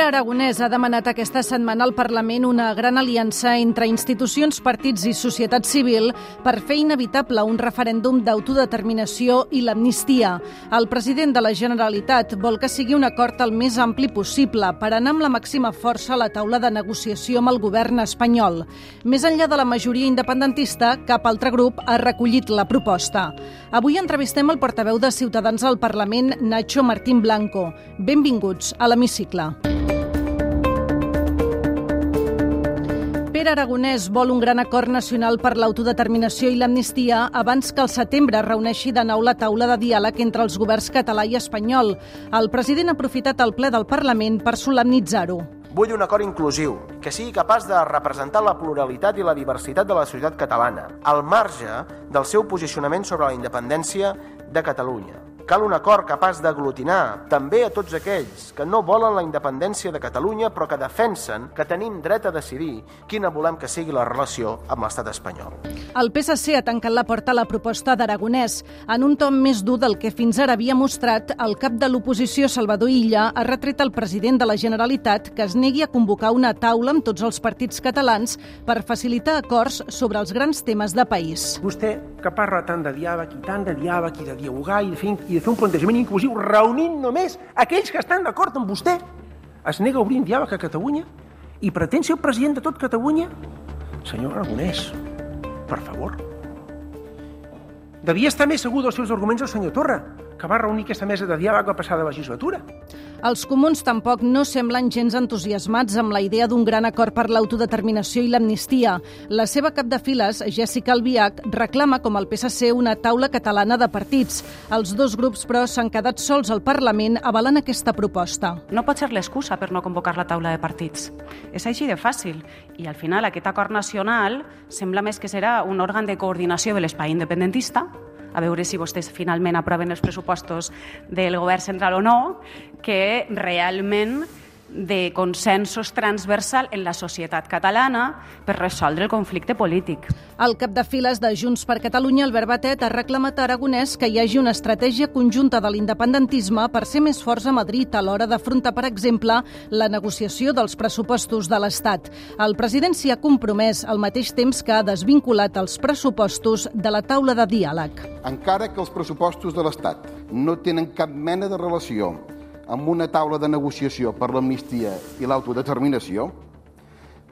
Pere Aragonès ha demanat aquesta setmana al Parlament una gran aliança entre institucions, partits i societat civil per fer inevitable un referèndum d'autodeterminació i l'amnistia. El president de la Generalitat vol que sigui un acord el més ampli possible per anar amb la màxima força a la taula de negociació amb el govern espanyol. Més enllà de la majoria independentista, cap altre grup ha recollit la proposta. Avui entrevistem el portaveu de Ciutadans al Parlament, Nacho Martín Blanco. Benvinguts a l'Hemicicle. Pere Aragonès vol un gran acord nacional per l'autodeterminació i l'amnistia abans que el setembre reuneixi de nou la taula de diàleg entre els governs català i espanyol. El president ha aprofitat el ple del Parlament per solemnitzar-ho. Vull un acord inclusiu, que sigui capaç de representar la pluralitat i la diversitat de la societat catalana, al marge del seu posicionament sobre la independència de Catalunya. Cal un acord capaç d'aglutinar també a tots aquells que no volen la independència de Catalunya però que defensen que tenim dret a decidir quina volem que sigui la relació amb l'estat espanyol. El PSC ha tancat la porta a la proposta d'Aragonès. En un tom més dur del que fins ara havia mostrat, el cap de l'oposició Salvador Illa ha retret al president de la Generalitat que es negui a convocar una taula amb tots els partits catalans per facilitar acords sobre els grans temes de país. Vostè, que parla tant de diàleg i tant de diàleg i de dialogar i de, fin, i de fer un plantejament inclusiu reunint només aquells que estan d'acord amb vostè, es nega a obrir un diàleg a Catalunya i pretén ser el president de tot Catalunya? Senyor Aragonès, per favor. Devia estar més segur dels seus arguments el senyor Torra, que va reunir aquesta mesa de diàleg la passada legislatura. Els comuns tampoc no semblen gens entusiasmats amb la idea d'un gran acord per l'autodeterminació i l'amnistia. La seva cap de files, Jessica Albiach, reclama com el PSC una taula catalana de partits. Els dos grups, però, s'han quedat sols al Parlament avalant aquesta proposta. No pot ser l'excusa per no convocar la taula de partits. És així de fàcil. I al final aquest acord nacional sembla més que serà un òrgan de coordinació de l'espai independentista a veure si vostès finalment aproven els pressupostos del govern central o no, que realment de consensos transversal en la societat catalana per resoldre el conflicte polític. El cap de files de Junts per Catalunya, Albert Batet, ha reclamat a Aragonès que hi hagi una estratègia conjunta de l'independentisme per ser més forts a Madrid a l'hora d'afrontar, per exemple, la negociació dels pressupostos de l'Estat. El president s'hi ha compromès al mateix temps que ha desvinculat els pressupostos de la taula de diàleg. Encara que els pressupostos de l'Estat no tenen cap mena de relació amb una taula de negociació per l'amnistia i l'autodeterminació,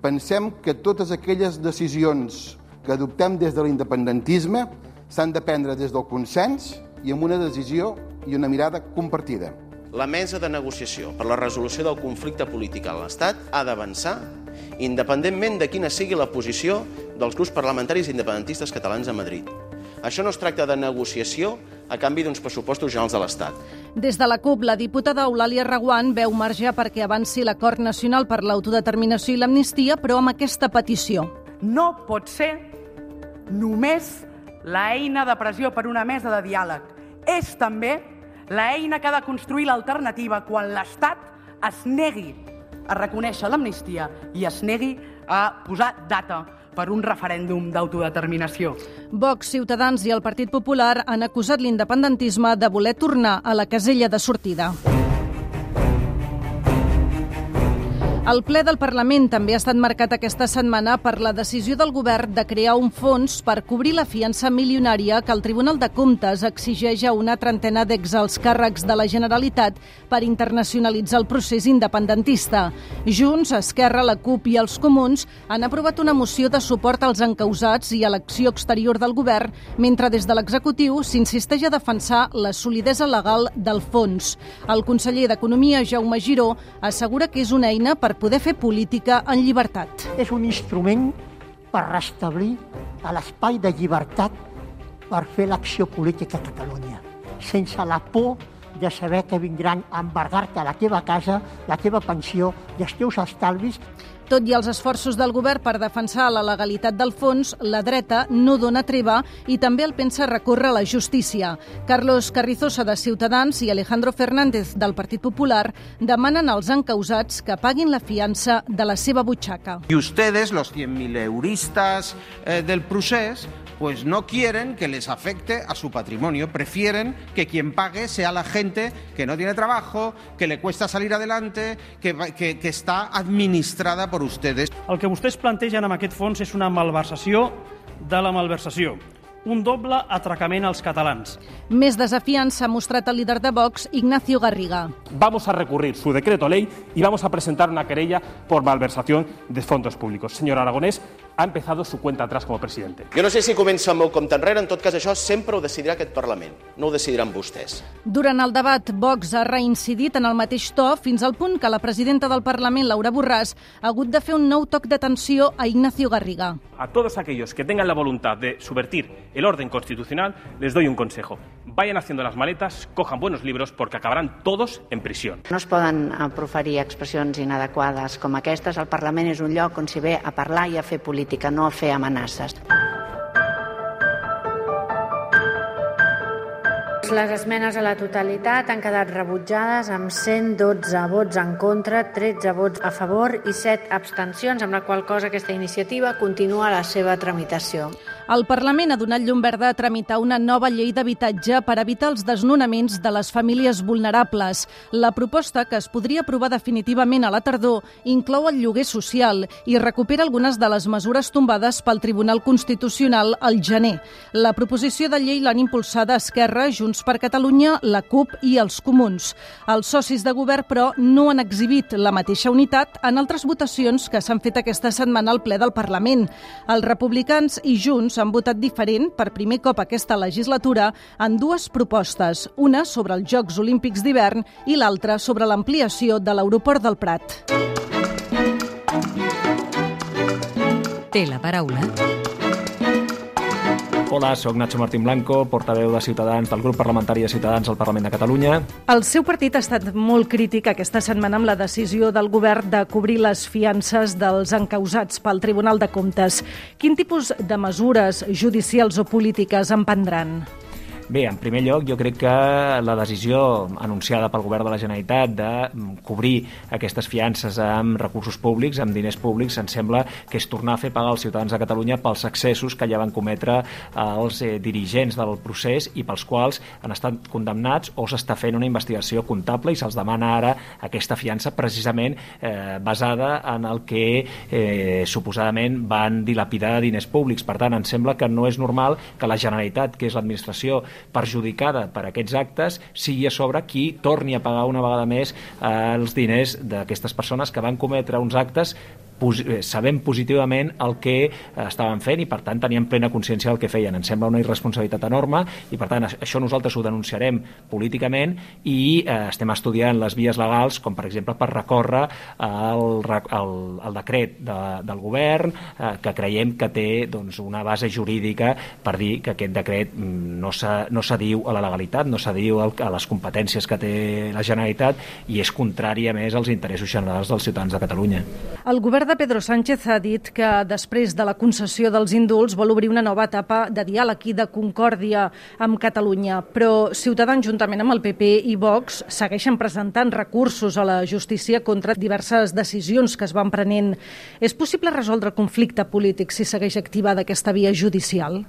pensem que totes aquelles decisions que adoptem des de l'independentisme s'han de prendre des del consens i amb una decisió i una mirada compartida. La mesa de negociació per la resolució del conflicte polític a l'Estat ha d'avançar independentment de quina sigui la posició dels grups parlamentaris independentistes catalans a Madrid. Això no es tracta de negociació a canvi d'uns pressupostos generals de l'Estat. Des de la CUP, la diputada Eulàlia Reguant veu marge perquè avanci l'acord nacional per l'autodeterminació i l'amnistia, però amb aquesta petició. No pot ser només l'eina de pressió per una mesa de diàleg. És també l'eina que ha de construir l'alternativa quan l'Estat es negui a reconèixer l'amnistia i es negui a posar data per un referèndum d'autodeterminació. Vox, Ciutadans i el Partit Popular han acusat l'independentisme de voler tornar a la casella de sortida. El ple del Parlament també ha estat marcat aquesta setmana per la decisió del govern de crear un fons per cobrir la fiança milionària que el Tribunal de Comptes exigeix a una trentena d'exalts càrrecs de la Generalitat per internacionalitzar el procés independentista. Junts, Esquerra, la CUP i els Comuns han aprovat una moció de suport als encausats i a l'acció exterior del govern, mentre des de l'executiu s'insisteix a defensar la solidesa legal del fons. El conseller d'Economia, Jaume Giró, assegura que és una eina per poder fer política en llibertat. És un instrument per restablir l'espai de llibertat per fer l'acció política a Catalunya, sense la por de saber que vindran a embargar-te la teva casa, la teva pensió i els teus estalvis. Tot i els esforços del govern per defensar la legalitat del fons, la dreta no dona treva i també el pensa recórrer a la justícia. Carlos Carrizosa de Ciutadans i Alejandro Fernández del Partit Popular demanen als encausats que paguin la fiança de la seva butxaca. Y ustedes, los 100.000 euristas eh, del procés, pues no quieren que les afecte a su patrimonio, prefieren que quien pague sea la gente que no tiene trabajo, que le cuesta salir adelante, que, que, que está administrada por ustedes. El que vostès plantegen amb aquest fons és una malversació de la malversació un doble atracament als catalans. Més desafiant s'ha mostrat el líder de Vox, Ignacio Garriga. Vamos a recurrir su decreto ley y vamos a presentar una querella por malversación de fondos públicos. Señor Aragonés, ha empezado su cuenta atrás como presidente. Jo no sé si comença el meu compte enrere, en tot cas això sempre ho decidirà aquest Parlament, no ho decidiran vostès. Durant el debat, Vox ha reincidit en el mateix to fins al punt que la presidenta del Parlament, Laura Borràs, ha hagut de fer un nou toc d'atenció a Ignacio Garriga. A todos aquellos que tengan la voluntad de subvertir el orden constitucional, les doy un consejo. Vayan haciendo las maletas, cojan buenos libros, porque acabarán todos en prisión. No es poden eh, proferir expressions inadequades com aquestes. El Parlament és un lloc on s'hi ve a parlar i a fer política, no a fer amenaces. Les esmenes a la totalitat han quedat rebutjades amb 112 vots en contra, 13 vots a favor i 7 abstencions, amb la qual cosa aquesta iniciativa continua la seva tramitació. El Parlament ha donat llum verda a tramitar una nova llei d'habitatge per evitar els desnonaments de les famílies vulnerables. La proposta, que es podria aprovar definitivament a la tardor, inclou el lloguer social i recupera algunes de les mesures tombades pel Tribunal Constitucional al gener. La proposició de llei l'han impulsada Esquerra, Junts per Catalunya, la CUP i els Comuns. Els socis de govern, però, no han exhibit la mateixa unitat en altres votacions que s'han fet aquesta setmana al ple del Parlament. Els republicans i Junts han votat diferent per primer cop aquesta legislatura en dues propostes, una sobre els Jocs Olímpics d'hivern i l'altra sobre l'ampliació de l'aeroport del Prat. Té la paraula Hola, sóc Nacho Martín Blanco, portaveu de Ciutadans del grup parlamentari de Ciutadans al Parlament de Catalunya. El seu partit ha estat molt crític aquesta setmana amb la decisió del govern de cobrir les fiances dels encausats pel Tribunal de Comptes. Quin tipus de mesures judicials o polítiques en prendran? Bé, en primer lloc, jo crec que la decisió anunciada pel govern de la Generalitat de mm, cobrir aquestes fiances amb recursos públics, amb diners públics, em sembla que és tornar a fer pagar als ciutadans de Catalunya pels excessos que ja van cometre eh, els eh, dirigents del procés i pels quals han estat condemnats o s'està fent una investigació comptable i se'ls demana ara aquesta fiança precisament eh, basada en el que eh, suposadament van dilapidar diners públics. Per tant, em sembla que no és normal que la Generalitat, que és l'administració perjudicada per aquests actes sigui a sobre qui torni a pagar una vegada més eh, els diners d'aquestes persones que van cometre uns actes Eh, sabem positivament el que eh, estaven fent i per tant tenien plena consciència del que feien. Ens sembla una irresponsabilitat enorme i per tant això nosaltres ho denunciarem políticament i eh, estem estudiant les vies legals com per exemple per recórrer el, el, el decret de, del govern eh, que creiem que té doncs, una base jurídica per dir que aquest decret mm, no s'adiu no a la legalitat, no s'adiu a les competències que té la Generalitat i és contràri a més als interessos generals dels ciutadans de Catalunya. El govern de Pedro Sánchez ha dit que després de la concessió dels indults vol obrir una nova etapa de diàleg i de concòrdia amb Catalunya, però Ciutadans, juntament amb el PP i Vox, segueixen presentant recursos a la justícia contra diverses decisions que es van prenent. És possible resoldre el conflicte polític si segueix activada aquesta via judicial?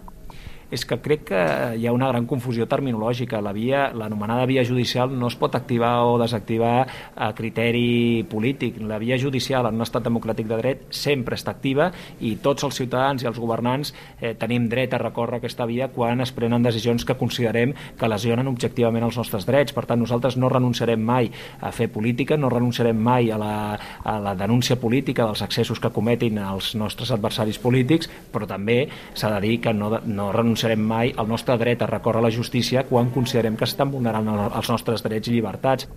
És que crec que hi ha una gran confusió terminològica. La via, l'anomenada via judicial no es pot activar o desactivar a criteri polític. La via judicial en un estat democràtic de dret sempre està activa i tots els ciutadans i els governants eh, tenim dret a recórrer aquesta via quan es prenen decisions que considerem que lesionen objectivament els nostres drets. Per tant, nosaltres no renunciarem mai a fer política, no renunciarem mai a la, a la denúncia política dels excessos que cometin els nostres adversaris polítics, però també s'ha de dir que no, no renunciarem renunciarem mai al nostre dret a recórrer a la justícia quan considerem que s'estan vulnerant els nostres drets i llibertats.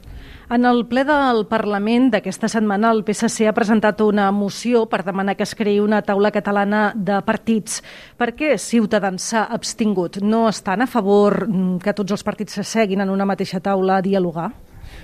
En el ple del Parlament d'aquesta setmana, el PSC ha presentat una moció per demanar que es creï una taula catalana de partits. Per què Ciutadans s'ha abstingut? No estan a favor que tots els partits s'asseguin en una mateixa taula a dialogar?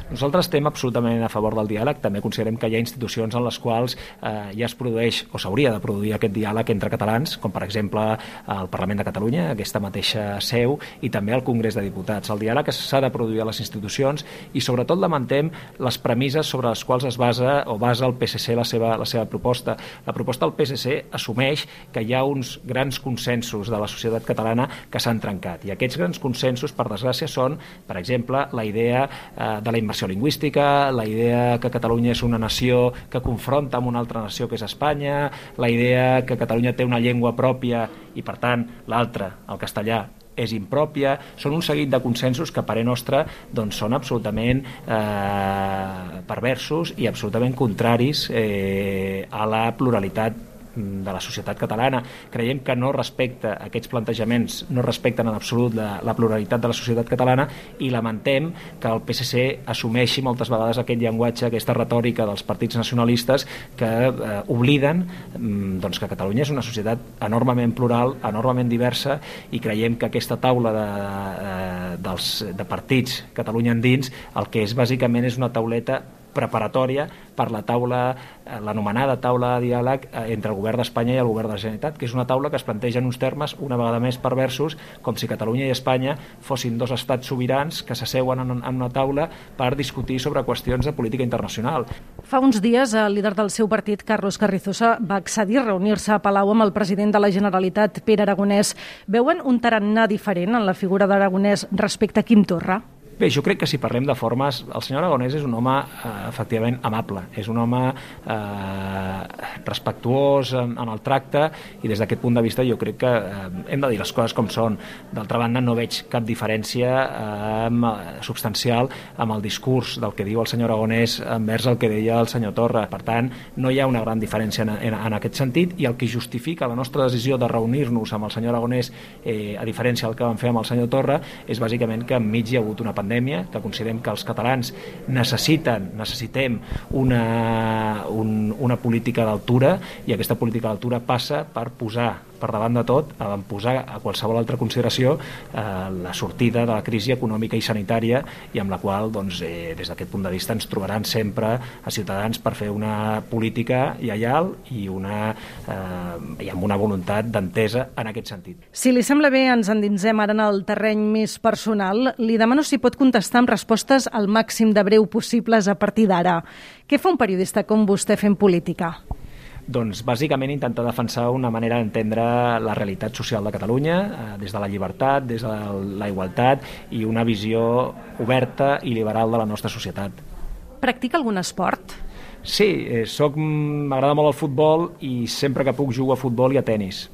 Nosaltres estem absolutament a favor del diàleg, també considerem que hi ha institucions en les quals eh, ja es produeix o s'hauria de produir aquest diàleg entre catalans, com per exemple el Parlament de Catalunya, aquesta mateixa seu, i també el Congrés de Diputats. El diàleg s'ha de produir a les institucions i sobretot lamentem les premisses sobre les quals es basa o basa el PSC la seva, la seva proposta. La proposta del PSC assumeix que hi ha uns grans consensos de la societat catalana que s'han trencat i aquests grans consensos, per desgràcia, són, per exemple, la idea eh, de la immersió lingüística, la idea que Catalunya és una nació que confronta amb una altra nació que és Espanya, la idea que Catalunya té una llengua pròpia i, per tant, l'altra, el castellà, és impròpia, són un seguit de consensos que a parer nostre doncs, són absolutament eh, perversos i absolutament contraris eh, a la pluralitat de la societat catalana. Creiem que no respecta aquests plantejaments, no respecten en absolut la, la pluralitat de la societat catalana i lamentem que el PSC assumeixi moltes vegades aquest llenguatge, aquesta retòrica dels partits nacionalistes que eh, obliden mm, doncs, que Catalunya és una societat enormement plural, enormement diversa i creiem que aquesta taula de, de, eh, dels, de partits Catalunya endins el que és bàsicament és una tauleta preparatòria per la taula, eh, l'anomenada taula de diàleg eh, entre el govern d'Espanya i el govern de la Generalitat, que és una taula que es planteja en uns termes una vegada més perversos, com si Catalunya i Espanya fossin dos estats sobirans que s'asseuen en, una taula per discutir sobre qüestions de política internacional. Fa uns dies, el líder del seu partit, Carlos Carrizosa, va accedir a reunir-se a Palau amb el president de la Generalitat, Pere Aragonès. Veuen un tarannà diferent en la figura d'Aragonès respecte a Quim Torra? Bé, jo crec que si parlem de formes, el senyor Aragonès és un home eh, efectivament amable, és un home eh, respectuós en, en el tracte i des d'aquest punt de vista jo crec que eh, hem de dir les coses com són. D'altra banda, no veig cap diferència eh, substancial amb el discurs del que diu el senyor Aragonès envers el que deia el senyor Torra. Per tant, no hi ha una gran diferència en, en, en aquest sentit i el que justifica la nostra decisió de reunir-nos amb el senyor Aragonès, eh, a diferència del que vam fer amb el senyor Torra, és bàsicament que enmig hi ha hagut una pandèmia pandèmia, que considerem que els catalans necessiten, necessitem una, un, una política d'altura i aquesta política d'altura passa per posar per davant de tot, a posar a qualsevol altra consideració eh, la sortida de la crisi econòmica i sanitària i amb la qual, doncs, eh, des d'aquest punt de vista, ens trobaran sempre a Ciutadans per fer una política lleial i, una, eh, i amb una voluntat d'entesa en aquest sentit. Si li sembla bé, ens endinsem ara en el terreny més personal. Li demano si pot contestar amb respostes al màxim de breu possibles a partir d'ara. Què fa un periodista com vostè fent política? Doncs bàsicament intentar defensar una manera d'entendre la realitat social de Catalunya eh, des de la llibertat, des de la igualtat i una visió oberta i liberal de la nostra societat. Practica algun esport? Sí, eh, soc m'agrada molt el futbol i sempre que puc jugo a futbol i a tennis.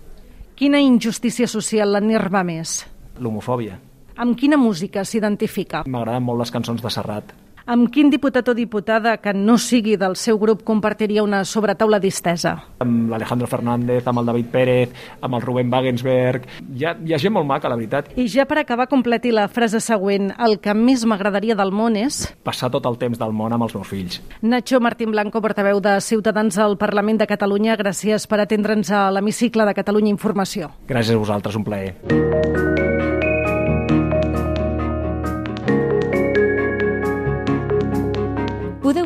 Quina injustícia social l'enerva més? L'homofòbia. Amb quina música s'identifica? M'agraden molt les cançons de Serrat. Amb quin diputat o diputada que no sigui del seu grup compartiria una sobretaula distesa? Amb l'Alejandro Fernández, amb el David Pérez, amb el Rubén Wagensberg... Hi ha, hi ha gent molt maca, la veritat. I ja per acabar, completi la frase següent. El que més m'agradaria del món és... Passar tot el temps del món amb els meus fills. Nacho Martín Blanco, portaveu de Ciutadans al Parlament de Catalunya, gràcies per atendre'ns a l'hemicicle de Catalunya Informació. Gràcies a vosaltres, un plaer.